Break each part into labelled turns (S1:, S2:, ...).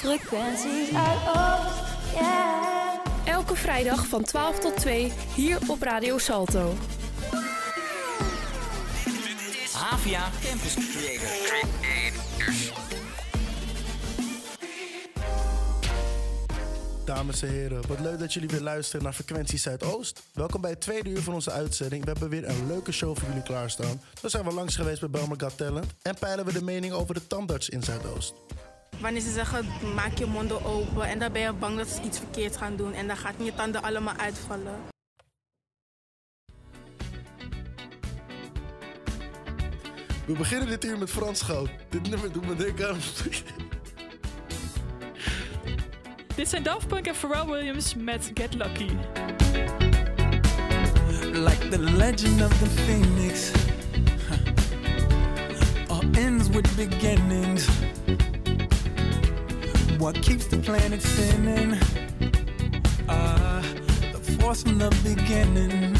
S1: Frequenties uit Oost, yeah.
S2: Elke vrijdag van 12 tot 2 hier op Radio Salto.
S3: Havia Campus Creator.
S4: Dames en heren, wat leuk dat jullie weer luisteren naar Frequentie Zuidoost. Welkom bij het tweede uur van onze uitzending. We hebben weer een leuke show voor jullie klaarstaan. Zo zijn we langs geweest bij Belmer Got Talent en peilen we de mening over de tandarts in Zuidoost.
S5: Wanneer ze zeggen, maak je monden open en dan ben je bang dat ze iets verkeerd gaan doen en dan gaat je tanden allemaal uitvallen.
S4: We beginnen dit uur met Frans Goud. Dit nummer doet me denken aan...
S6: Dit zijn Daft Punk en Pharrell Williams met Get Lucky.
S7: like the legend of the phoenix. Huh. All ends with beginnings. What keeps the planet spinning? Ah, the force from the beginning.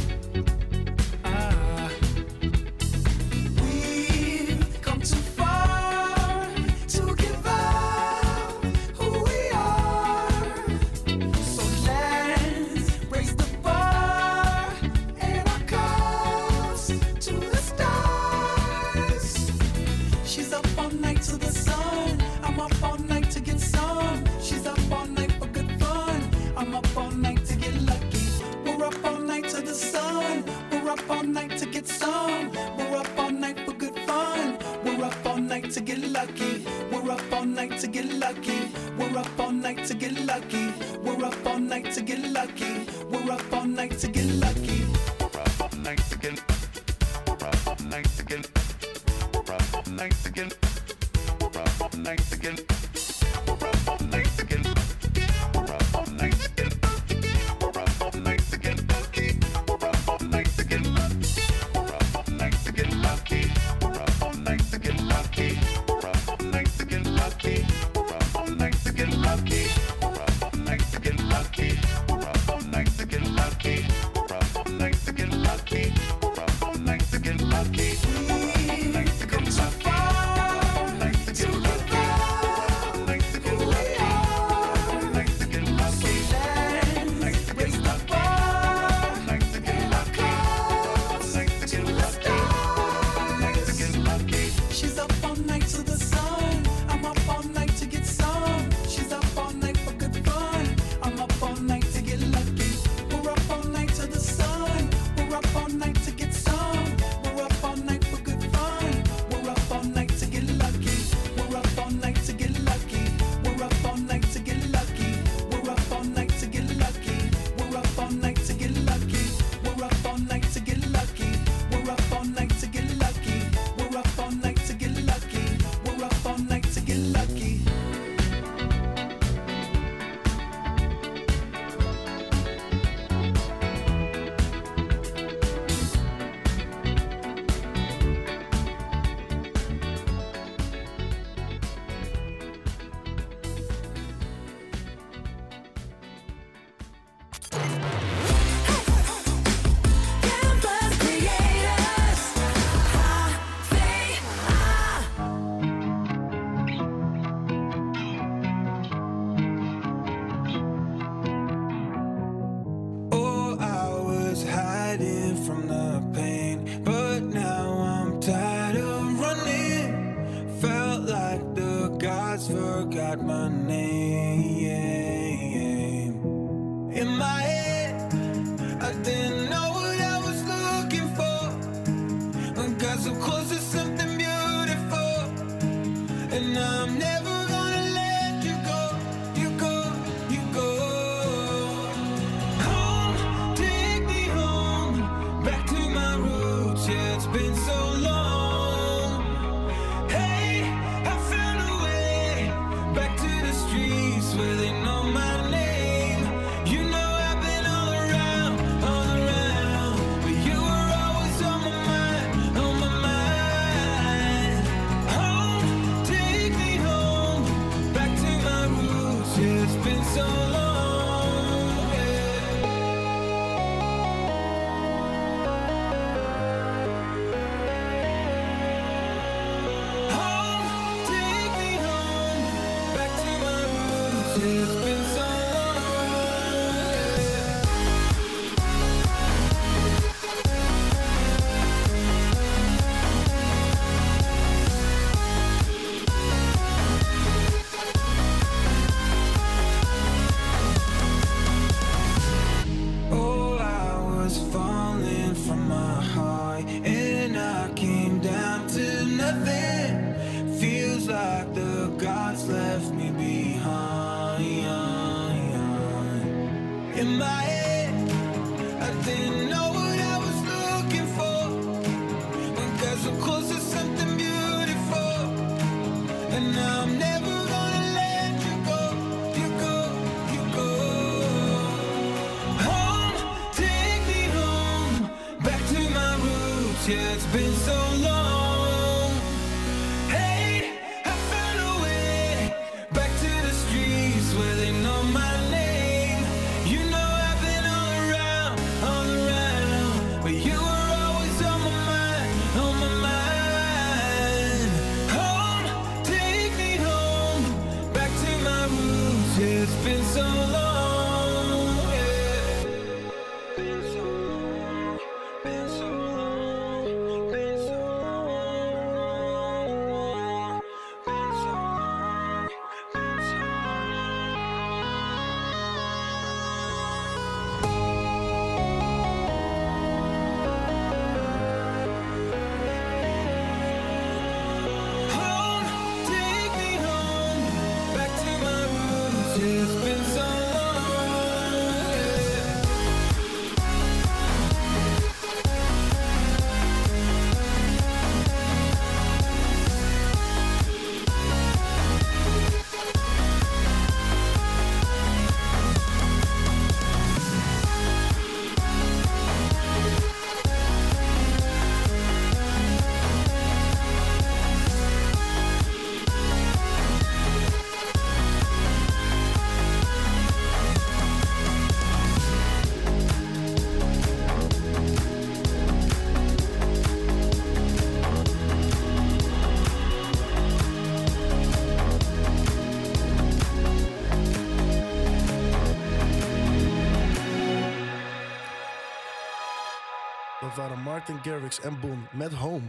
S4: Garrix en Boom met Home.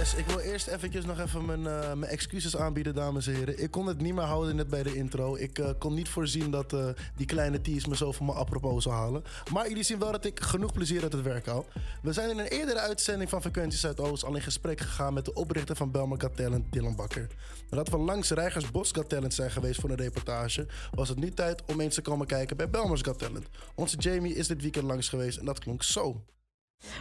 S4: Yes, ik wil eerst eventjes nog even mijn, eh, mijn excuses aanbieden, dames en heren. Ik kon het niet meer houden net bij de intro. Ik eh, kon niet voorzien dat eh, die kleine tease me zo van me apropos zou halen. Maar jullie zien wel dat ik genoeg plezier uit het werk haal. We zijn in een eerdere uitzending van Frequentie Zuidoost al in gesprek gegaan met de oprichter van Belmer Got Talent, Dylan Bakker. Nadat we langs Reigers Bos Got Talent zijn geweest voor een reportage, was het nu tijd om eens te komen kijken bij Belmers Got Talent. Onze Jamie is dit weekend langs geweest en dat klonk zo.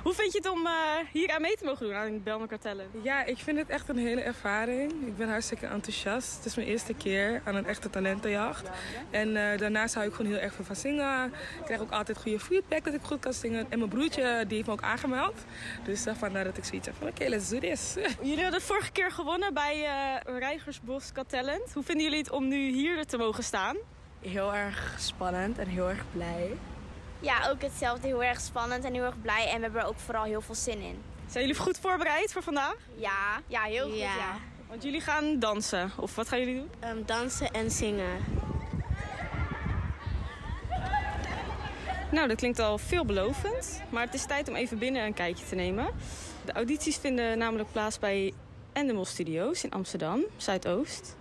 S8: Hoe vind je het om eh, hier aan mee te mogen doen aan Belmer Kartellen?
S9: Ja, ik vind het echt een hele ervaring. Ik ben hartstikke enthousiast. Het is mijn eerste keer aan een echte talentenjacht. En eh, daarnaast hou ik gewoon heel erg veel van zingen. Ik krijg ook altijd goede feedback dat ik goed kan zingen. En mijn broertje die heeft me ook aangemeld. Dus uh, vandaar dat ik zoiets heb van oké, let's do this.
S8: Jullie hadden vorige keer gewonnen bij eh Rijgersbos Got Talent. Hoe vinden jullie het om nu hier te mogen staan?
S10: Heel erg spannend en heel erg blij.
S11: Ja, ook hetzelfde. Heel erg spannend en heel erg blij. En we hebben er ook vooral heel veel zin in.
S8: Zijn jullie goed voorbereid voor vandaag?
S11: Ja, ja heel goed.
S10: Ja.
S11: Ja.
S8: Want jullie gaan dansen. Of wat gaan jullie doen?
S10: Ehm, dansen en zingen.
S8: Nou, dat klinkt al veelbelovend. Maar het is tijd om even binnen een kijkje te nemen. De audities vinden namelijk plaats bij en de Mos Studios in Amsterdam, Zuidoost.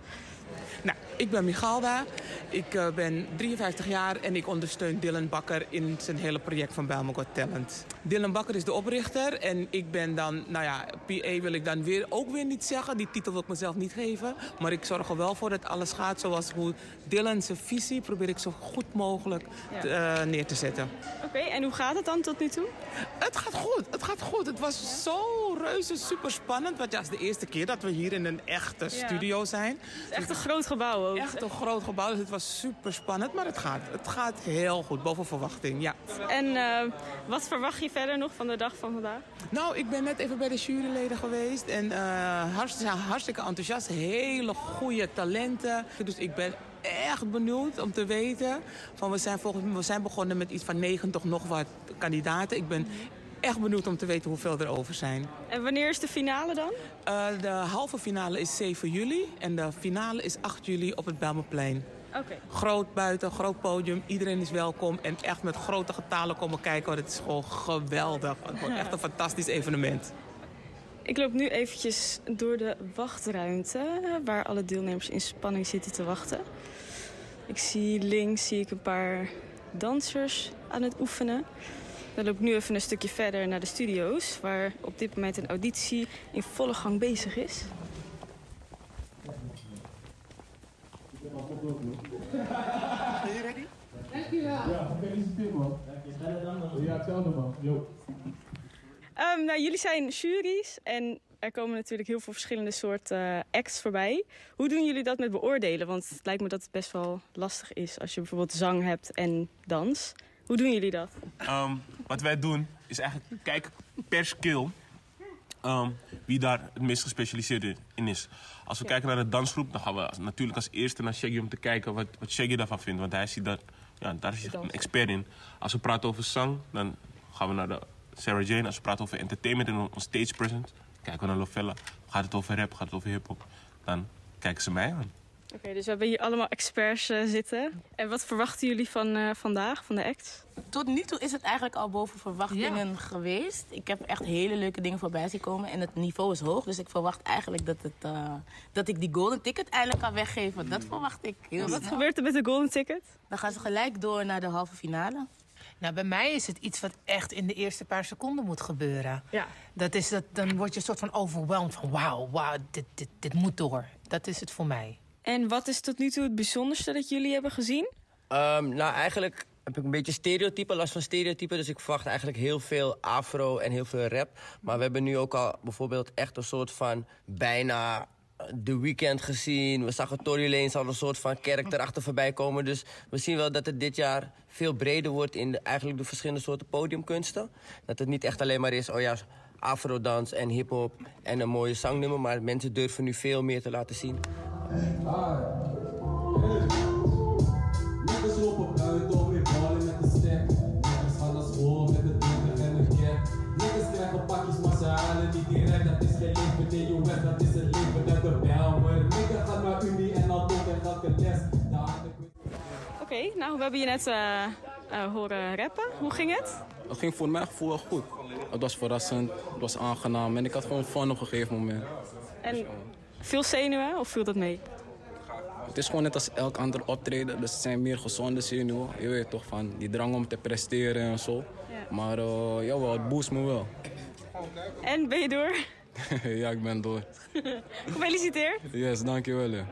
S12: Nou, ik ben Michalda. Ik eh, ben 53 jaar en ik ondersteun Dylan Bakker in zijn hele project van Bijlmer Got Talent. Dylan Bakker is de oprichter en ik ben dan, nou ja, PA wil ik dan weer ook weer niet zeggen. Die titel wil ik mezelf niet geven. Maar ik zorg er wel voor dat alles gaat zoals hoe Dylan zijn visie probeer ik zo goed mogelijk te, eh, neer te zetten.
S8: Oké, en hoe gaat het dan tot nu toe?
S12: Het gaat goed, het gaat goed. Het was zo reuze super spannend. Want ja, het is de eerste keer dat we hier in een echte
S8: Ja.
S12: studio zijn.
S8: Het is echt een groot gebouw ook.
S12: Echt een groot gebouw, dus het was super spannend. Maar het gaat, het gaat heel goed, boven verwachting, ja.
S8: En eh, wat verwacht je verder nog van de dag van vandaag?
S12: Nou, ik ben net even bij de juryleden geweest. En eh hartstikke, hartstikke enthousiast. Hele goede talenten. Dus ik ben echt benieuwd om te weten. Van we, zijn volgens, we zijn begonnen met iets van 90 nog wat kandidaten. Ik ben echt benieuwd om te weten hoeveel er over zijn.
S8: En wanneer is de finale dan?
S12: Eh, de halve finale is 7 juli. En de finale is 8 juli op het Belmeplein.
S8: Oké.
S12: Groot buiten, groot podium. Iedereen is welkom. En echt met grote getalen komen kijken. Want het is gewoon geweldig. Het wordt echt een fantastisch evenement.
S8: Ik loop nu eventjes door de wachtruimte waar alle deelnemers in spanning zitten te wachten. Ik zie links zie ik een paar dansers aan het oefenen. Dan loop ik nu even een stukje verder naar de studio's, waar op dit moment een auditie in volle gang bezig is.
S13: Ben je ready?
S14: Ja, gefeliciteerd man. Ja, hetzelfde man. Yo.
S8: Ehm, nou, jullie zijn juries en er komen natuurlijk heel veel verschillende soorten eh, acts voorbij. Hoe doen jullie dat met beoordelen? Want het lijkt me dat het best wel lastig is als je bijvoorbeeld zang hebt en dans. Hoe doen jullie dat?
S15: Ehm, wat wij doen is eigenlijk kijken per skill ehm, wie daar het meest gespecialiseerd in is. Als we kijken naar de dansgroep, dan gaan we natuurlijk als eerste naar Shaggy om te kijken wat, wat Shaggy daarvan vindt. Want hij ziet dat, ja, daar is hij een expert in. Als we praten over zang, dan gaan we naar de Sarah Jane. Als we praten over entertainment en on- on stage presence, kijken we naar Lovella. Gaat het over rap, gaat het over hip-hop, dan kijken ze mij aan.
S8: Oké, dus we hebben hier allemaal experts eh, zitten. En wat verwachten jullie van eh, vandaag, van de acts?
S16: Tot nu toe is het eigenlijk al boven verwachtingen geweest. Ik heb echt hele leuke dingen voorbij zien komen. En het niveau is hoog. Dus ik verwacht eigenlijk dat, het, eh, dat ik die golden ticket eindelijk kan weggeven. Dat verwacht ik heel
S8: Wat
S16: snel.
S8: gebeurt er met de golden ticket?
S16: Dan gaan ze gelijk door naar de halve finale.
S17: Nou, bij mij is het iets wat echt in de eerste paar seconden moet gebeuren.
S8: Ja.
S17: Dat is dat, dan word je een soort van overweldigd van wauw, wauw, dit, dit, dit moet door. Dat is het voor mij.
S8: En wat is tot nu toe het bijzonderste dat jullie hebben gezien?
S18: Ehm, nou, eigenlijk heb ik een beetje stereotype, last van stereotypen. Dus ik verwacht eigenlijk heel veel afro en heel veel rap. Maar we hebben nu ook al bijvoorbeeld echt een soort van bijna eh, The Weeknd gezien. We zagen Tory Lanez al een soort van karakter achter voorbij komen. Dus we zien wel dat het dit jaar veel breder wordt in eigenlijk de verschillende soorten podiumkunsten. Dat het niet echt alleen maar is, oh ja, afrodans en hip-hop en een mooie zangnummer. Maar mensen durven nu veel meer te laten zien.
S14: Niggas lopen buiten om weer ballen met de stek. Niggas gaan naar school met het 20 en een gek. Niggas krijgen pakjes, maar ze halen niet direct. Dat is geen leven web, dat is het leven uit de Belmer. Nigga gaat naar Unie en dan toch en gaat de les.
S8: Oké, nou we hebben je net eh, eh, horen rappen. Hoe ging het?
S19: Het ging voor mijn gevoel wel goed. Het was verrassend, het was aangenaam en ik had gewoon fun op een gegeven moment.
S8: En veel zenuwen of viel dat mee?
S19: Het is gewoon net als elk ander optreden, dus het zijn meer gezonde zenuwen. Je weet toch van die drang om te presteren en zo. Maar uh, jawel, het boost me wel.
S8: En ben je door?
S19: ja, ik ben door.
S8: Gefeliciteerd.
S19: Yes, dankjewel.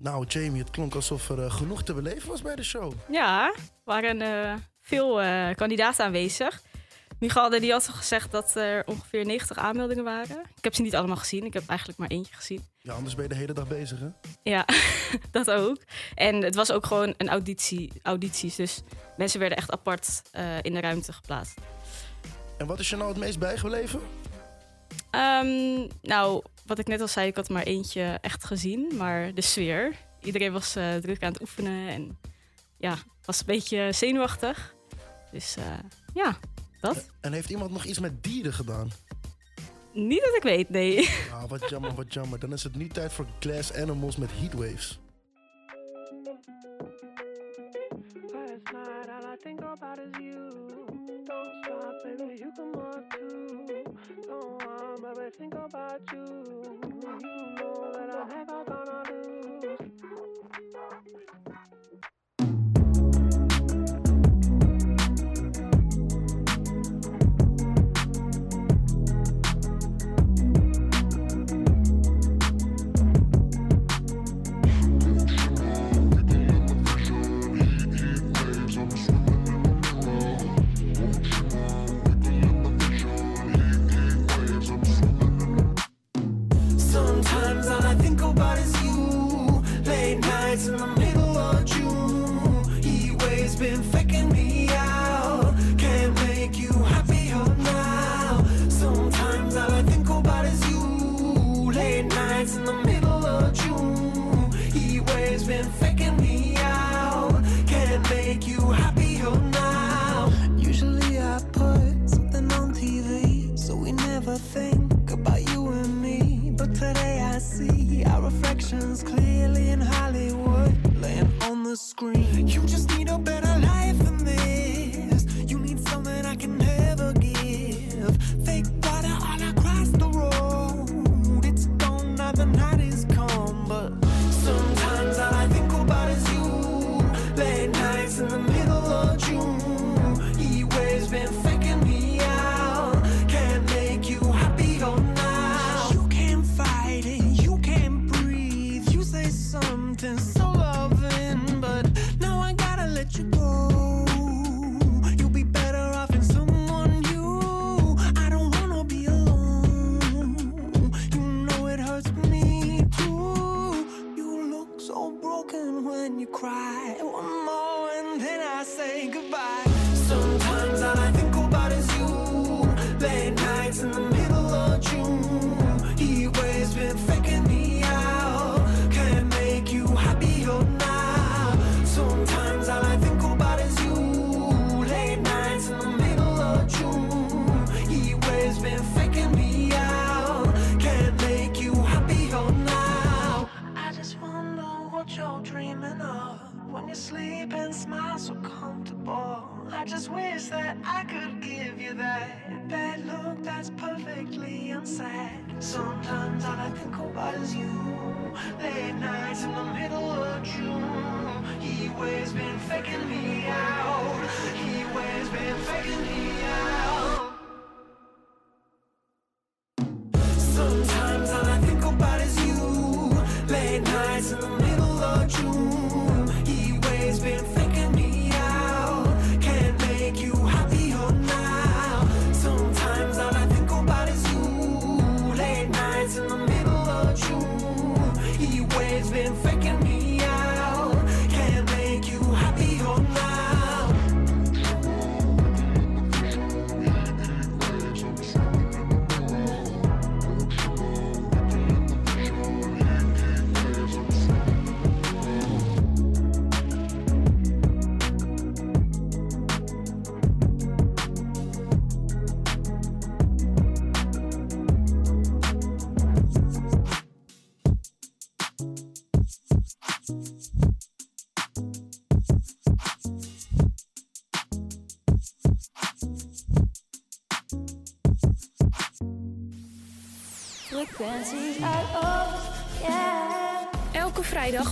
S4: Nou, Jamie, het klonk alsof er eh, genoeg te beleven was bij de show.
S8: Ja, er waren eh, veel eh, kandidaten aanwezig. Michal die had al gezegd dat er ongeveer 90 aanmeldingen waren. Ik heb ze niet allemaal gezien. Ik heb eigenlijk maar eentje gezien.
S4: Ja, anders ben je de hele dag bezig, hè?
S8: Ja, dat ook. En het was ook gewoon een auditie, audities. Dus mensen werden echt apart eh, in de ruimte geplaatst.
S4: En wat is je nou het meest bijgebleven?
S8: Ehm, nou, wat ik net al zei, ik had maar eentje echt gezien. Maar de sfeer. Iedereen was eh, druk aan het oefenen. En ja, het was een beetje zenuwachtig. Dus eh, ja, wat?
S4: En heeft iemand nog iets met dieren gedaan?
S8: Niet dat ik weet, nee.
S4: Ah, wat jammer, wat jammer. Dan is het nu tijd voor Glass Animals met Heatwaves.
S13: Think about you. You
S20: know that
S21: I
S22: have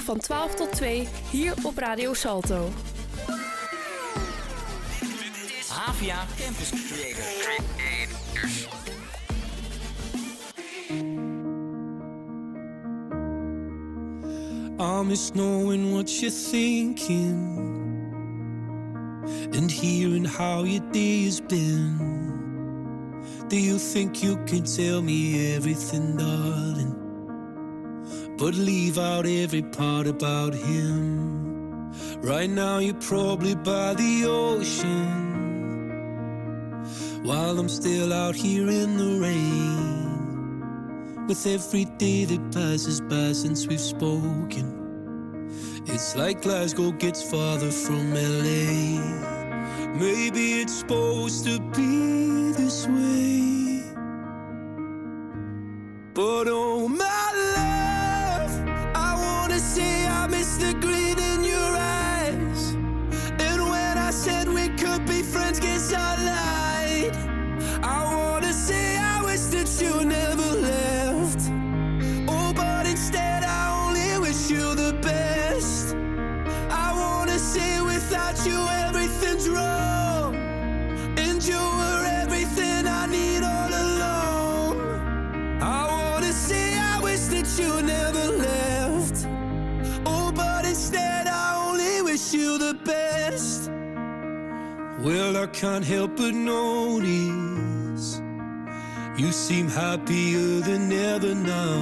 S22: van 12 tot 2 hier op Radio Salto.
S23: Havia Campus Creators.
S7: I miss knowing what you're thinking and hearing how your day been. Do you think you can tell me everything, darling? but leave out every part about him. Right now, you're probably by the ocean, while I'm still out here in the rain. With every day that passes by since we've spoken. It's like Glasgow gets farther from LA. Maybe it's supposed to be this way. But oh my. The best. Well, I can't help but notice you seem happier than ever now.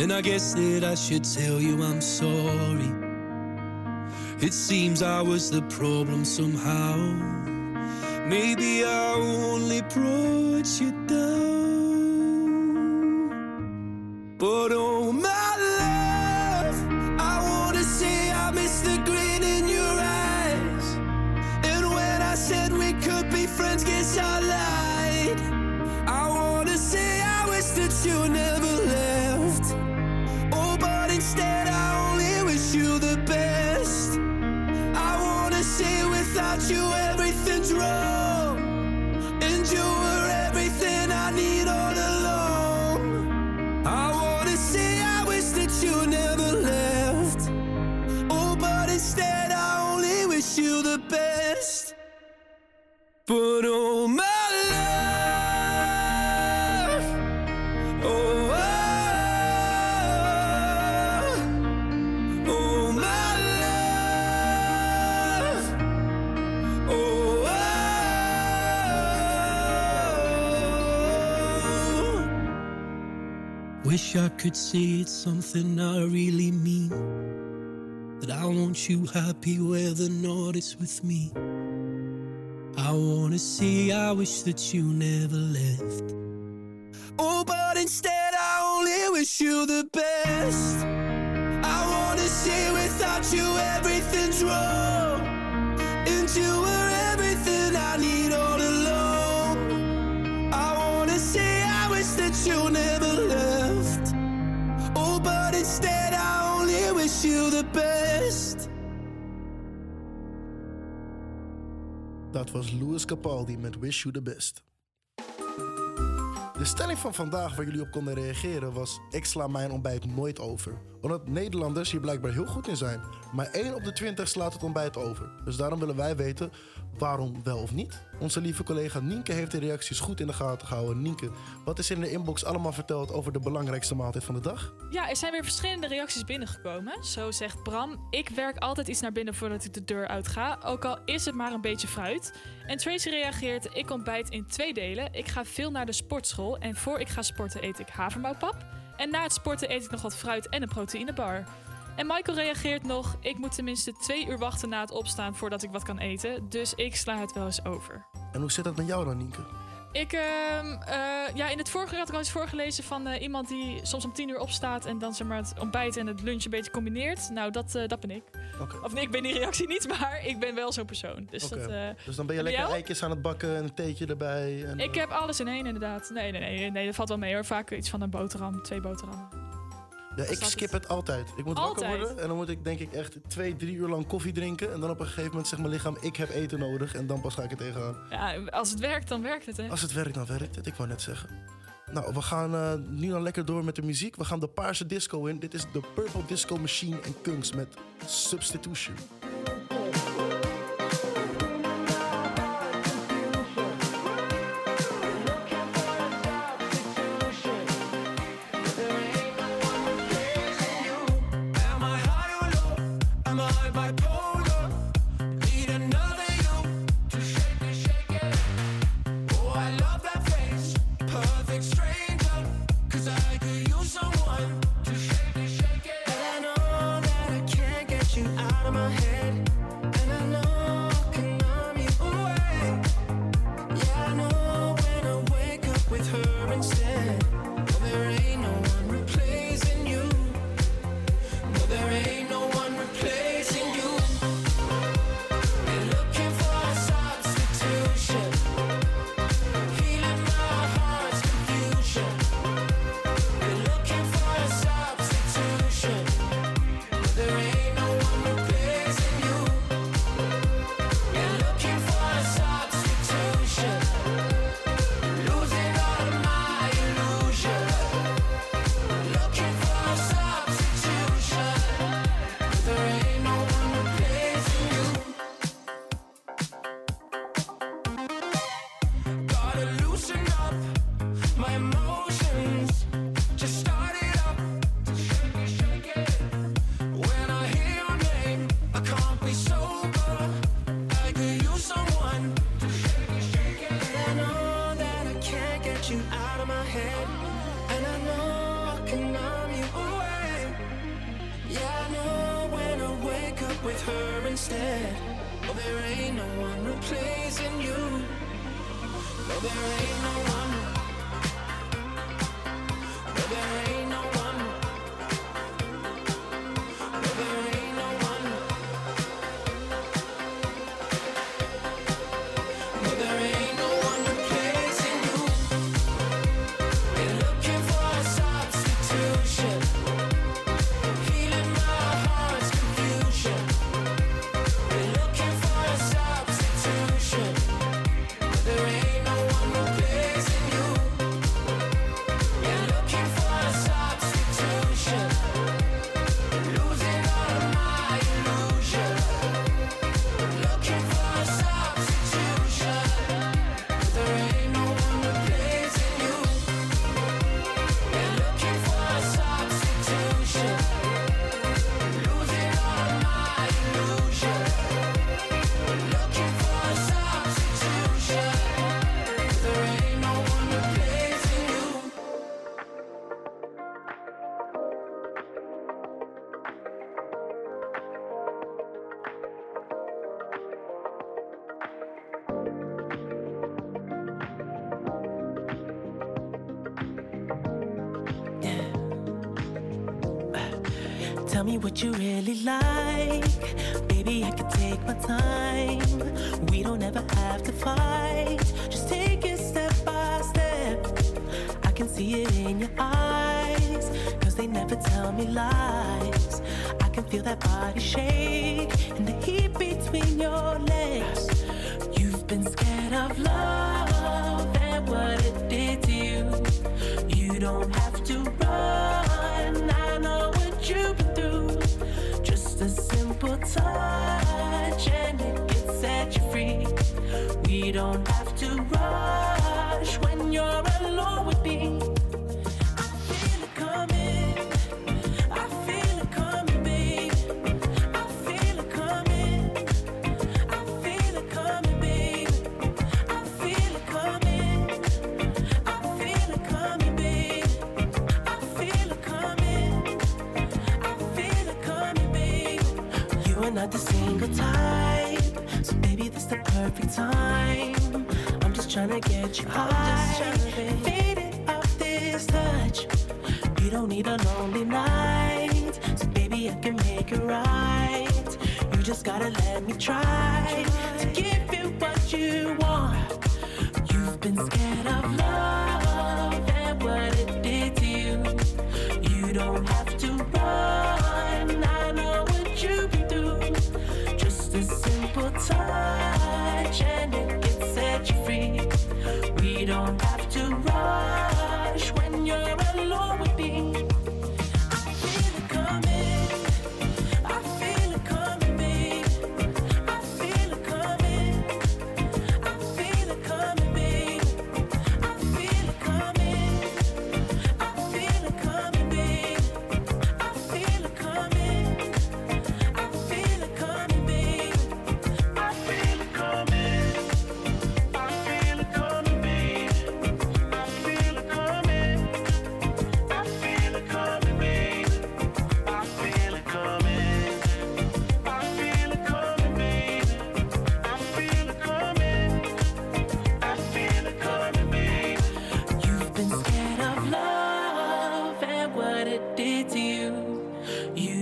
S7: And I guess that I should tell you I'm sorry. It seems I was the problem somehow. Maybe I only brought you down. But oh, my Wish I could say it's something I really mean. That I want you happy whether not it's with me. I wanna say I wish that you never left. Oh, but instead I only wish you the best. I wanna say without you everything's wrong. And you best.
S4: Dat was Louis Capaldi met Wish You The Best. De stelling van vandaag waar jullie op konden reageren was... ik sla mijn ontbijt nooit over. Omdat Nederlanders hier blijkbaar heel goed in zijn. Maar 1 op de 20 slaat het ontbijt over. Dus daarom willen wij weten waarom wel of niet. Onze lieve collega Nienke heeft de reacties goed in de gaten gehouden. Nienke, wat is in de inbox allemaal verteld over de belangrijkste maaltijd van de dag?
S6: Ja, er zijn weer verschillende reacties binnengekomen. Zo zegt Bram: Ik werk altijd iets naar binnen voordat ik de deur uitga, ook al is het maar een beetje fruit. En Tracy reageert: Ik ontbijt in twee delen. Ik ga veel naar de sportschool en voor ik ga sporten eet ik havermoutpap. En na het sporten eet ik nog wat fruit en een proteïnebar. En Michael reageert nog: Ik moet tenminste twee uur wachten na het opstaan voordat ik wat kan eten. Dus ik sla het wel eens over.
S4: En hoe zit dat met jou dan, Nienke?
S6: Ik, ehm, eh, ja, in het vorige had ik al eens voorgelezen van eh, iemand die soms om tien uur opstaat en dan zeg maar het ontbijt en het lunch een beetje combineert. Nou, dat, eh, dat ben ik. Of nee, ik ben die reactie niet, maar ik ben wel zo'n persoon. Dus, dat,
S4: dus dan ben je lekker
S6: jou?
S4: eitjes aan het bakken en een theetje erbij. En,
S6: Ik heb alles in één, inderdaad. Nee, nee, nee, nee, dat valt wel mee hoor. Vaak iets van een boterham, twee boterhammen.
S4: Ja, ik skip het altijd. Ik moet
S6: Altijd?
S4: wakker worden en dan moet ik denk ik echt twee, drie uur lang koffie drinken. En dan op een gegeven moment zegt mijn lichaam, ik heb eten nodig. En dan pas ga ik er tegenaan.
S6: Ja, als het werkt, dan werkt het, hè?
S4: Als het werkt, dan werkt het. Ik wou net zeggen. Nou, we gaan eh, nu dan lekker door met de muziek. We gaan de paarse disco in. Dit is de Purple Disco Machine en Kunks met Substitution.
S22: like. Baby, I could take my time. We don't ever have to fight. Just take it step by step. I can see it in your eyes. Cause they never tell me lies. I can feel that body shake. And they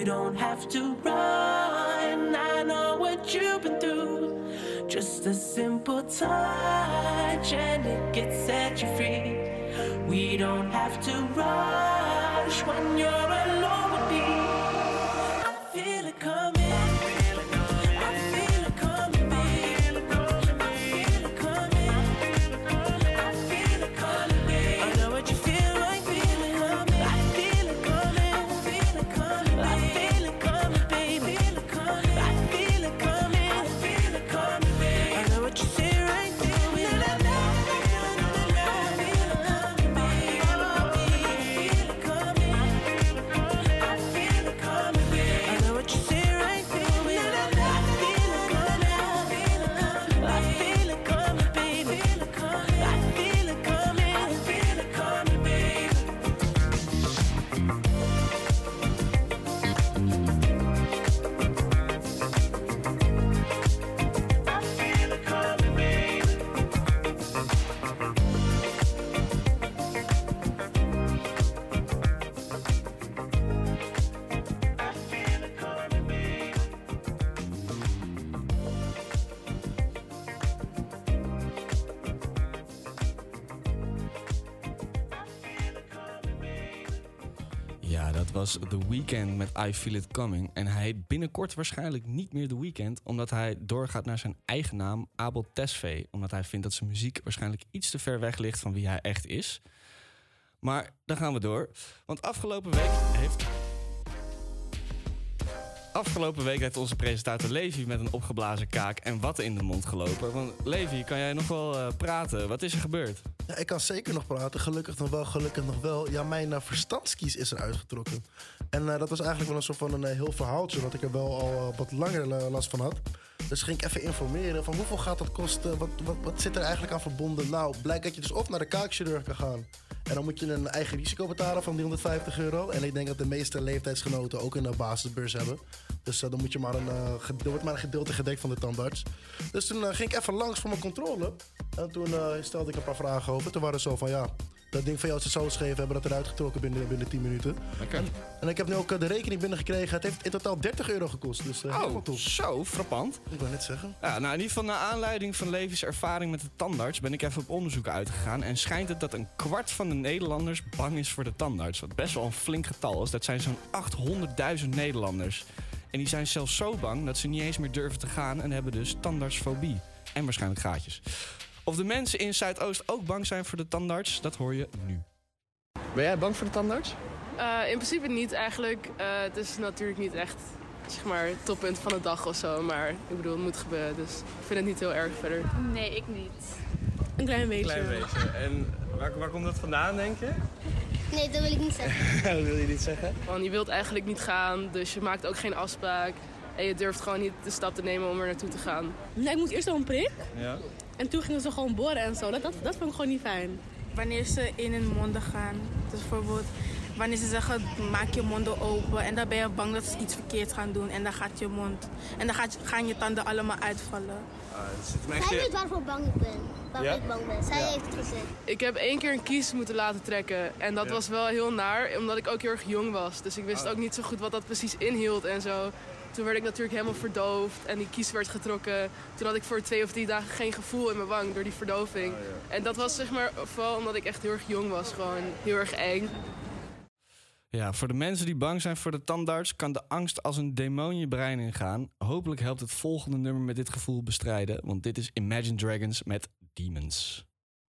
S22: don't have to run. I know what you've been through. Just a simple touch and it gets set you free. We don't have to rush when you're alone.
S24: Weeknd met I Feel It Coming. En hij heet binnenkort waarschijnlijk niet meer The Weeknd... omdat hij doorgaat naar zijn eigen naam, Abel Tesfaye. Omdat hij vindt dat zijn muziek waarschijnlijk iets te ver weg ligt... van wie hij echt is. Maar dan gaan we door. Want afgelopen week heeft... Afgelopen week heeft onze presentator Levi met een opgeblazen kaak en watten in de mond gelopen. Want Levi, kan jij nog wel eh, praten? Wat is er gebeurd?
S4: Ja, ik kan zeker nog praten. Gelukkig nog wel, gelukkig nog wel. Ja, mijn uh, verstandskies is eruit getrokken. En eh, dat was eigenlijk wel een soort van een eh, heel verhaaltje... wat ik er wel al eh, wat langer eh, last van had. Dus ging ik even informeren van hoeveel gaat dat kosten? Wat, wat, wat zit er eigenlijk aan verbonden? Nou, blijkt dat je dus of naar de kaakchirurg kan gaan... en dan moet je een eigen risico betalen van 350 euro. En ik denk dat de meeste leeftijdsgenoten ook een eh, basisbeurs hebben. Dus eh, dan moet je maar een, eh, er wordt maar een gedeelte gedekt van de tandarts. Dus toen eh, ging ik even langs voor mijn controle. En toen eh, stelde ik een paar vragen over. Toen waren ze zo van ja, dat ding van jou is zo. We hebben dat eruit getrokken binnen, binnen 10 minuten. En, en ik heb nu ook eh, de rekening binnengekregen. Het heeft in totaal 30 euro gekost. Dus helemaal
S24: Oh, zo frappant.
S4: Ik wou net zeggen.
S24: Ja, nou in ieder geval naar aanleiding van Levi's ervaring met de tandarts... ben ik even op onderzoek uitgegaan. En schijnt het dat een kwart van de Nederlanders bang is voor de tandarts. Wat best wel een flink getal is. Dat zijn zo'n 800.000 Nederlanders. En die zijn zelfs zo bang dat ze niet eens meer durven te gaan... en hebben dus tandartsfobie. En waarschijnlijk gaatjes. Of de mensen in Zuidoost ook bang zijn voor de tandarts, dat hoor je nu. Ben jij bang voor de tandarts?
S25: Eh, in principe niet eigenlijk. Eh, het is natuurlijk niet echt zeg maar, het toppunt van de dag of zo. Maar ik bedoel, het moet gebeuren. Dus ik vind het niet heel erg verder.
S10: Nee, ik niet.
S25: Een klein beetje.
S24: Klein beetje. En waar, waar komt dat vandaan, denk je?
S10: Nee, dat wil ik niet zeggen.
S24: dat wil je niet zeggen.
S25: Want je wilt eigenlijk niet gaan, dus je maakt ook geen afspraak. En je durft gewoon niet de stap te nemen om er naartoe te gaan.
S26: Nee, ik moest eerst al een prik.
S24: Ja.
S26: En toen gingen ze gewoon boren en zo. Dat, dat, dat vond ik gewoon niet fijn.
S5: Wanneer ze in hun monden gaan. Dus bijvoorbeeld wanneer ze zeggen maak je monden open. En dan ben je bang dat ze iets verkeerd gaan doen. En dan gaat je mond. En dan gaat, gaan je tanden allemaal uitvallen.
S10: Zij weet waarvoor bang ik ben. Waarom
S25: Ja?
S10: ik bang ben. Zij
S25: Ja.
S10: heeft het gezegd.
S25: Ik heb één keer een kies moeten laten trekken. En dat
S10: Ja.
S25: was wel heel naar, omdat ik ook heel erg jong was. Dus ik wist
S24: Oh.
S25: ook niet zo goed wat dat precies inhield en zo. Toen werd ik natuurlijk helemaal verdoofd en die kies werd getrokken. Toen had ik voor twee of drie dagen geen gevoel in mijn wang door die verdoving. En dat was zeg maar vooral omdat ik echt heel erg jong was. Gewoon heel erg eng.
S24: Ja, voor de mensen die bang zijn voor de tandarts kan de angst als een demon je brein ingaan. Hopelijk helpt het volgende nummer met dit gevoel bestrijden, want dit is Imagine Dragons met Demons.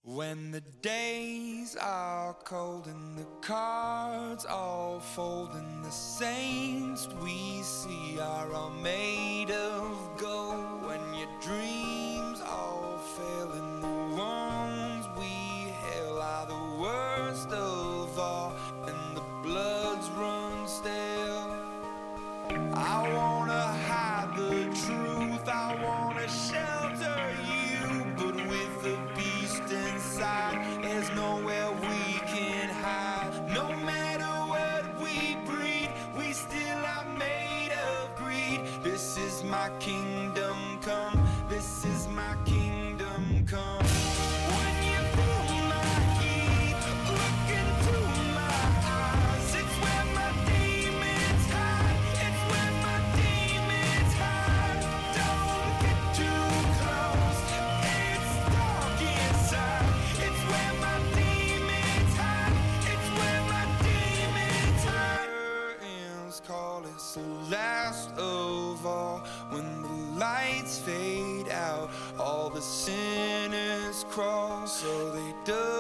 S13: When the days are cold and the cards all fold and the saints we see are all made of gold. When your dreams all fail and the ones we hail are the worst of all and the bloods run stale. I wanna So they dug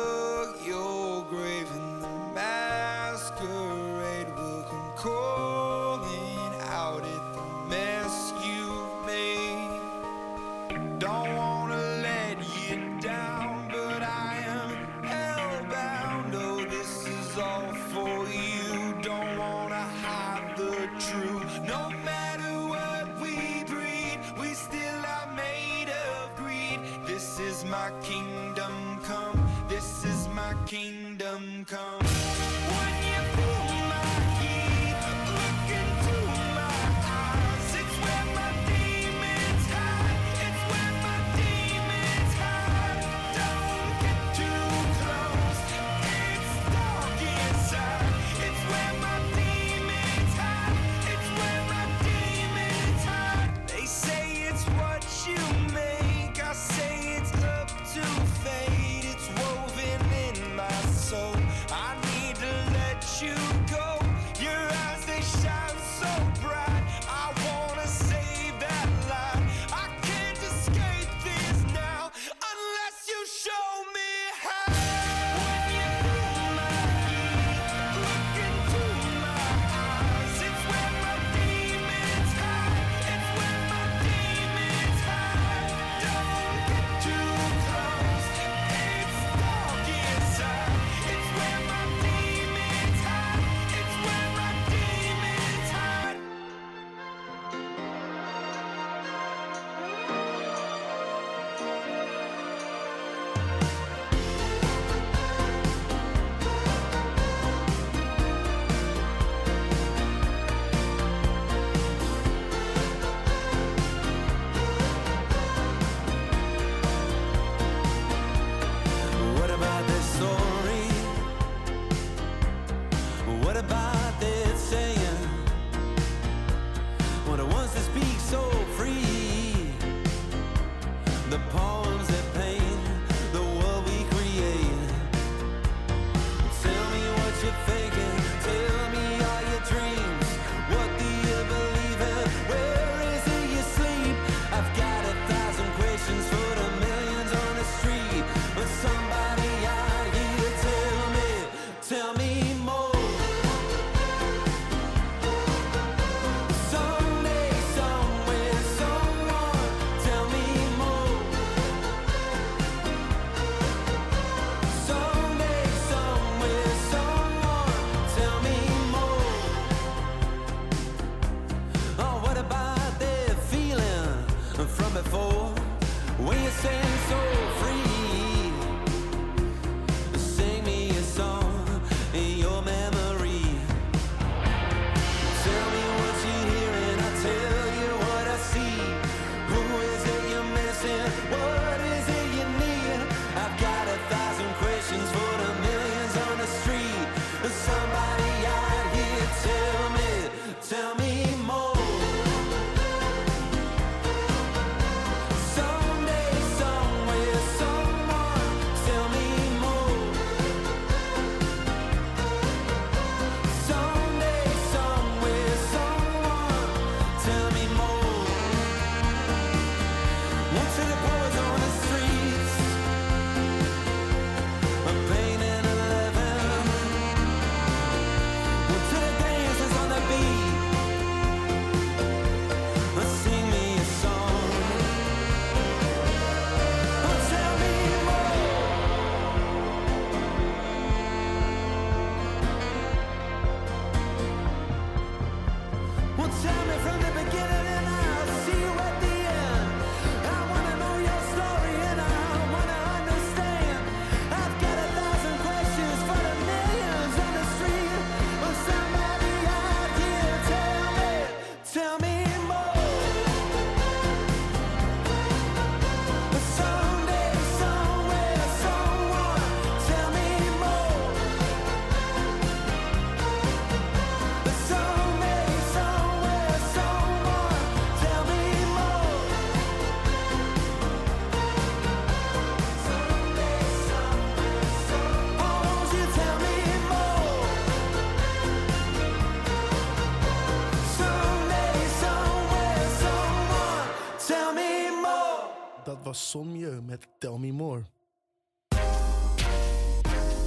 S4: was Son met Tell Me More.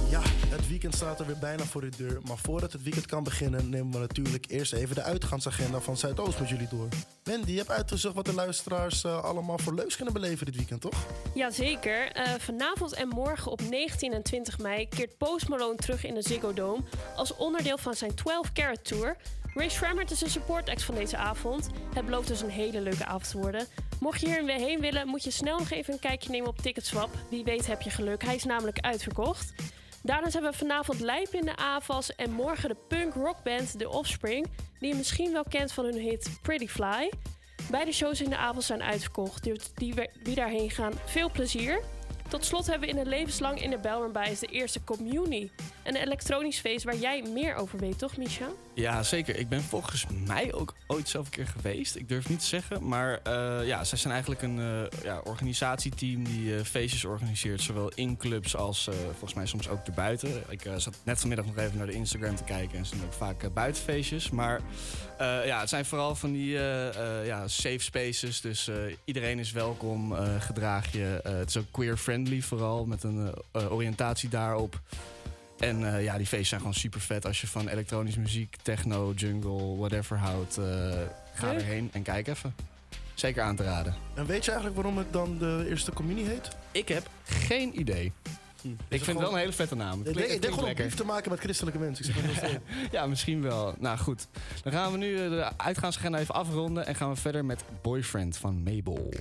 S4: Ja, het weekend staat er weer bijna voor de deur. Maar voordat het weekend kan beginnen, nemen we natuurlijk eerst even de uitgaansagenda van Zuidoost met jullie door. Mandy, je hebt uitgezocht wat de luisteraars eh, allemaal voor leuks kunnen beleven dit weekend, toch?
S2: Jazeker. Eh vanavond en morgen op 19 en 20 mei keert Post Malone terug in de Ziggo Dome als onderdeel van zijn 12 Carat Tour. Ray Schrammert is de support act van deze avond. Het belooft dus een hele leuke avond te worden. Mocht je hier weer heen willen, moet je snel nog even een kijkje nemen op Ticketswap. Wie weet heb je geluk, hij is namelijk uitverkocht. Daarnaast hebben we vanavond Lijp in de AVAS en morgen de punk rockband The Offspring, die je misschien wel kent van hun hit Pretty Fly. Beide shows in de avond zijn uitverkocht, dus die, die daarheen gaan, veel plezier. Tot slot hebben we in de levenslang in de Belmerbij de eerste Communie. Een elektronisch feest waar jij meer over weet, toch Misha?
S24: Ja, zeker. Ik ben volgens mij ook ooit zelf een keer geweest. Ik durf niet te zeggen. Maar eh, ja, zij zijn eigenlijk een eh, ja, organisatieteam die eh, feestjes organiseert. Zowel in clubs als volgens mij soms ook erbuiten. Ik zat net vanmiddag nog even naar de Instagram te kijken. En ze doen ook vaak buitenfeestjes. Maar ja, het zijn vooral van die ja, safe spaces. Dus iedereen is welkom. gedraag je. Het is ook queer-friendly vooral. Met een eh, oriëntatie daarop. En eh, ja, die feesten zijn gewoon super vet. Als je van elektronische muziek, techno, jungle, whatever houdt, eh, ga erheen en kijk even. Zeker aan te raden.
S4: En weet je eigenlijk waarom het dan de eerste communie heet?
S24: Ik heb geen idee. Ik vind het wel een hele vette naam. Het
S4: Ik
S24: klinkt-
S4: denk, gewoon om brief te maken met christelijke mensen. Ik zeg.
S24: Ja, misschien wel. Nou goed. Dan gaan we nu de uitgaansagenda even afronden. En gaan we verder met Boyfriend van Mabel.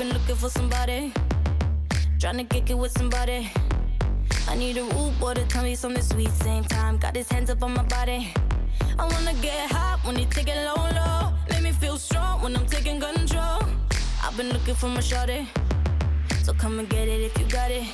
S1: Been looking for somebody, trying to kick it with somebody. I need a rude boy to tell me something sweet. Same time, got his hands up on my body. I wanna get hot when he take it low, low. Make me feel strong when I'm taking control. I've been looking for my shorty, so come and get it if you got it.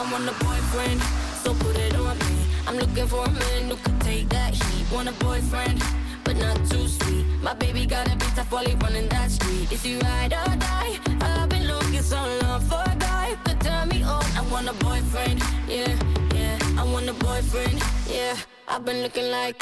S1: I want a boyfriend, so put it on me. I'm looking for a man who could take that heat. Want a boyfriend, but not too sweet. My baby got a bit tough while running that street. Is he ride or die? I've been looking so long for a guy could turn me on. I want a boyfriend, yeah, yeah. I want a boyfriend, yeah. I've been looking like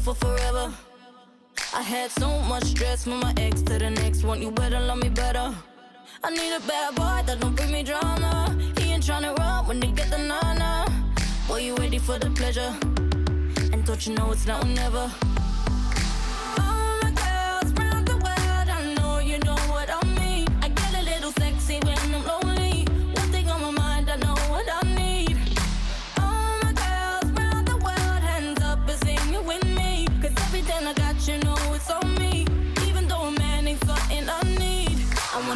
S1: For forever. I had so much stress from my ex to the next one. You better love me better. I need a bad boy that don't bring me drama. He ain't tryna run when they get the nana. Boy, you ready for the pleasure? And don't you know it's now or never?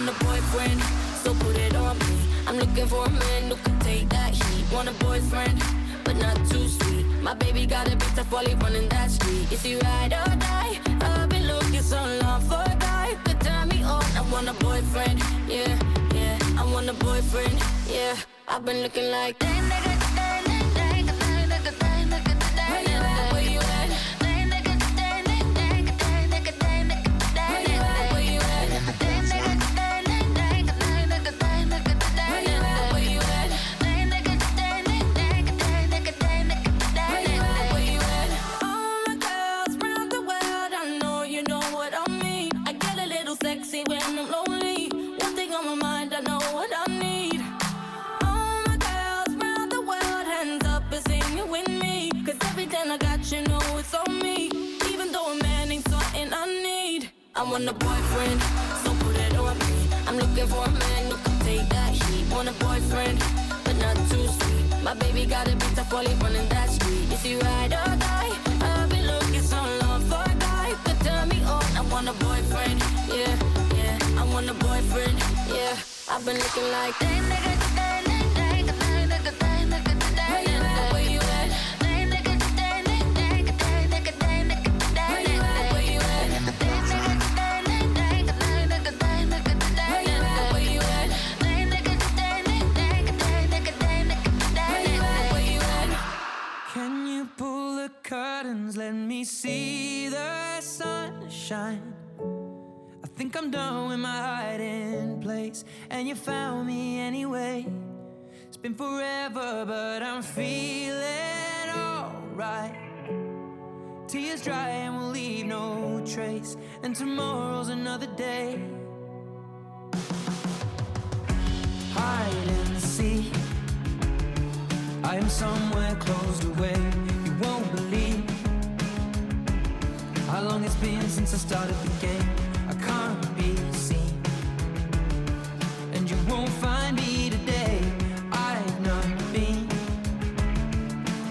S1: Want a boyfriend, so put it on me. I'm looking for a man who can take that heat. Want a boyfriend, but not too sweet. My baby got a bit tough while running that street. Is he ride or die? I've been looking so long for a guy could turn me on. I want a boyfriend, yeah, yeah. I want a boyfriend, yeah. I've been looking like want a boyfriend, so put it on me. I'm looking for a man who can take that heat. Want a boyfriend, but not too sweet. My baby got a bit tough while he running that street. Is he ride or die? I've been looking so long for a guy could turn me on. I want a boyfriend, yeah, yeah. I want a boyfriend, yeah. I've been looking like that
S7: Let me see the sunshine. I think I'm done with my hiding place, and you found me anyway. It's been forever, but I'm feeling alright. Tears dry and we'll leave no trace, and tomorrow's another day. Hide and seek. I am somewhere closed away. How long it's been since I started the game. I can't be seen, and you won't find me today. I've not been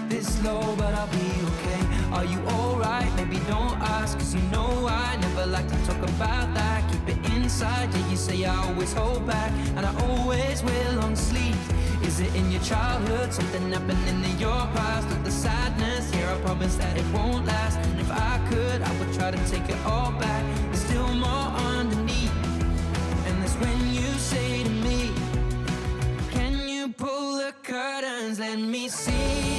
S7: this low, but I'll be okay. Are you alright? Maybe don't ask, cause you know I never like to talk about that. Keep it inside, yeah, you say I always hold back, and I always will on sleeves. Is it in your childhood? Something happening in your past with the sadness? Here, I promise that it won't last. And if I could, I would try to take it all back. There's still more underneath. And that's when you say to me, Can you pull the curtains? Let me see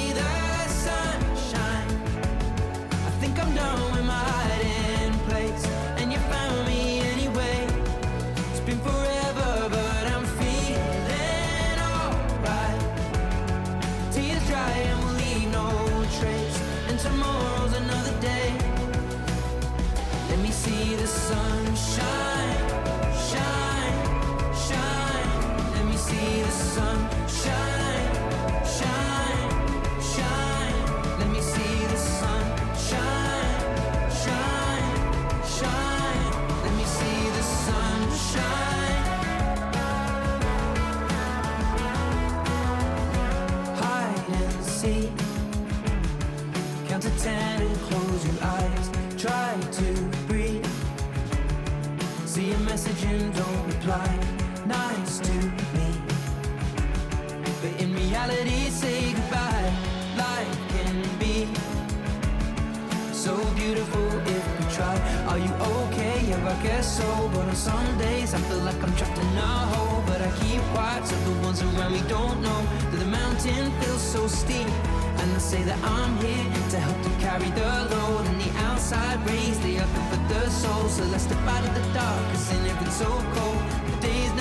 S7: don't reply. Nice to me. But in reality, say goodbye. Life can be so beautiful if we try. Are you okay? Yeah, I guess so. But on some days, I feel like I'm trapped in a hole. But I keep quiet so the ones around me don't know that the mountain feels so steep. And I say that I'm here to help to carry the load. And the outside rays, are good for the soul. So let's step out of the dark, cause in it's so cold, the day's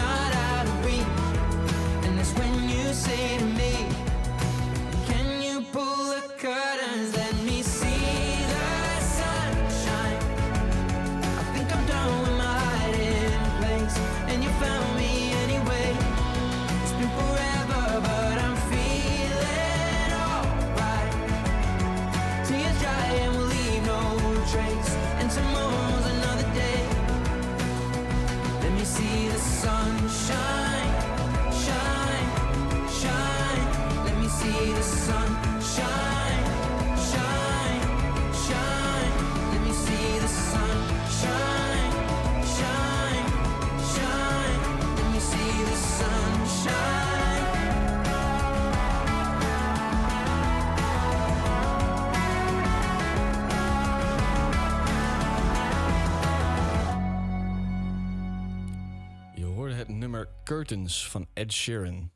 S7: Curtains
S24: van Ed Sheeran.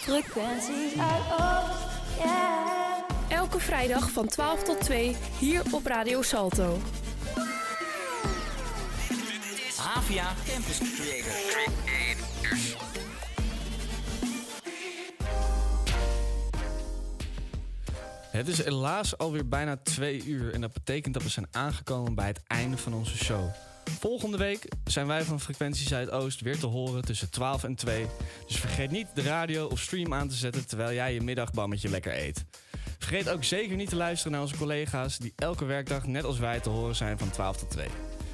S1: Frequenties uit Oost, yeah.
S2: Elke vrijdag van 12 tot 2 hier op Radio Salto.
S27: Havia Campus. Creators.
S24: Het is helaas alweer bijna twee uur en dat betekent dat we zijn aangekomen bij het einde van onze show. Volgende week zijn wij van Frequentie Zuidoost weer te horen tussen 12 en 2. Dus vergeet niet de radio of stream aan te zetten terwijl jij je middagbammetje lekker eet. Vergeet ook zeker niet te luisteren naar onze collega's die elke werkdag net als wij te horen zijn van 12 tot 2.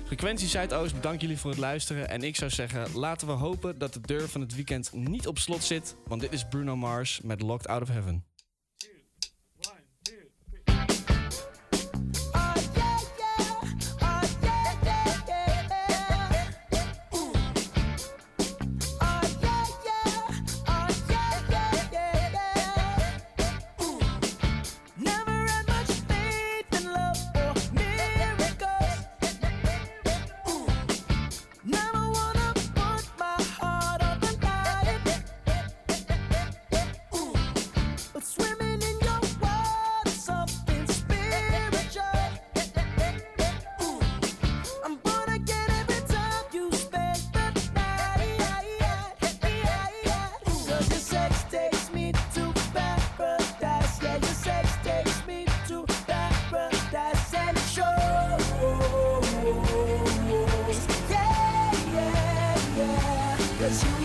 S24: Frequentie Zuidoost bedankt jullie voor het luisteren en ik zou zeggen laten we hopen dat de deur van het weekend niet op slot zit, want dit is Bruno Mars met Locked Out of Heaven.
S22: Cause you.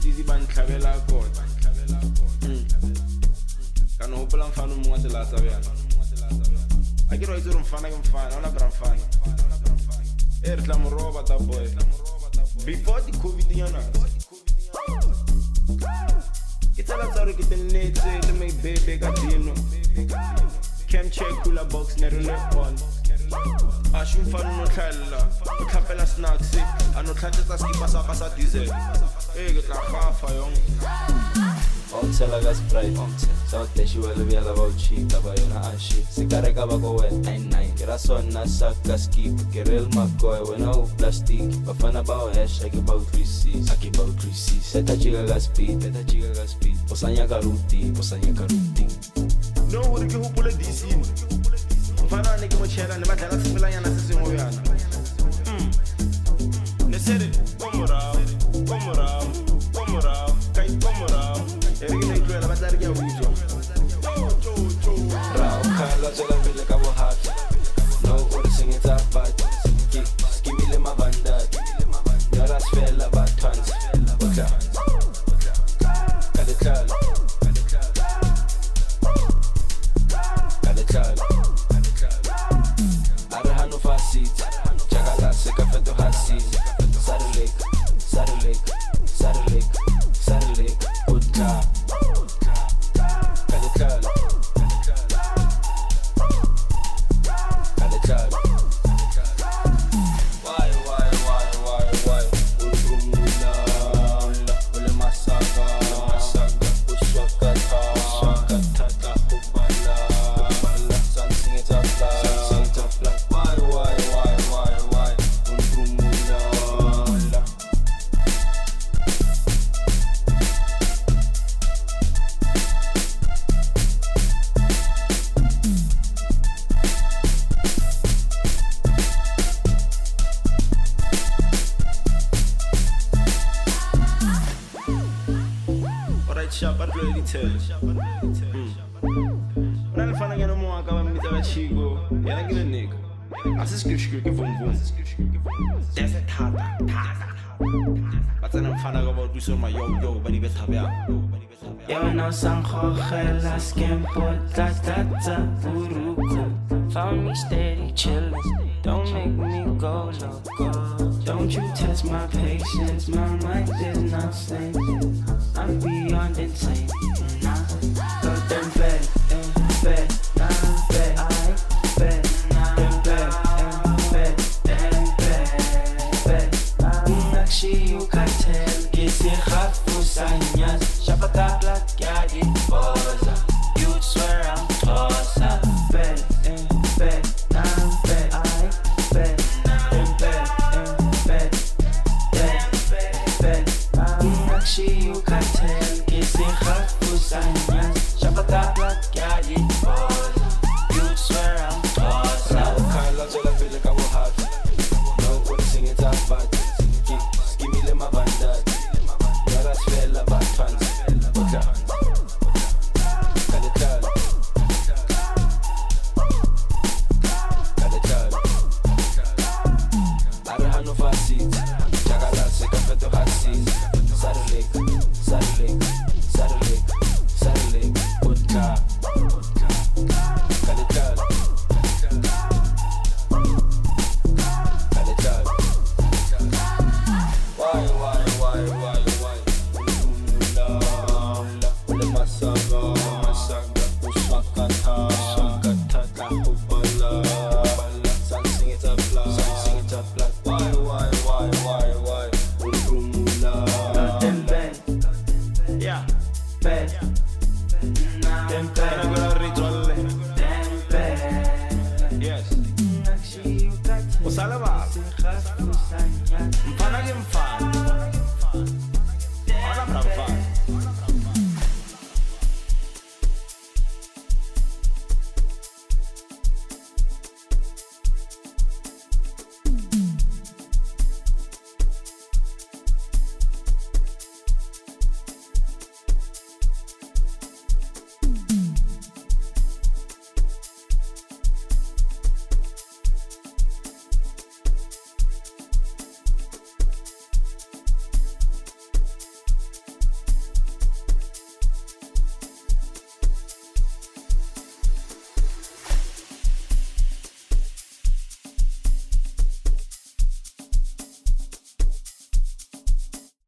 S28: tizi bantlhabela kona mm. ka no gopola mfana o mongwe a tsela a tsabjana a ke re wa itse gore mfana ke mfana ona bra mfana. E eh, re tla moroba ta boy. Before di-covid yana ke tsela tsa gore ke tennetse le maibebe ka dino. Cam check cooler box ne re le on a xi mfana no tlhelela u tlhapela snacks a no tlhantshetsa skipa sa ka sa diesel.
S29: Eget nach Hafer, Junge. Once la gas spray, Sote shiwele ashi Se kare kaba kowe, ein näin Kerasonna sakkas kiip, Wena uu plastik, vafana bao bau krisis, bau krisis Teta chiga gas pit, chiga gas pit karuti, posanya karuti
S28: No,
S29: uriki hupule
S22: disi Mfano aniki mochela, nima
S29: tala simila yana sisi moyana